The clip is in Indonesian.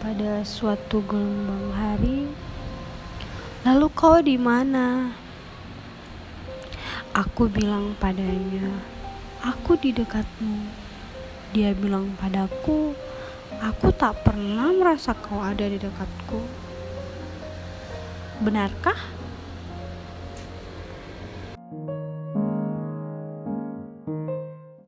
pada suatu gelombang hari. Lalu kau di mana? Aku bilang padanya, aku di dekatmu. Dia bilang padaku, aku tak pernah merasa kau ada di dekatku. Benarkah?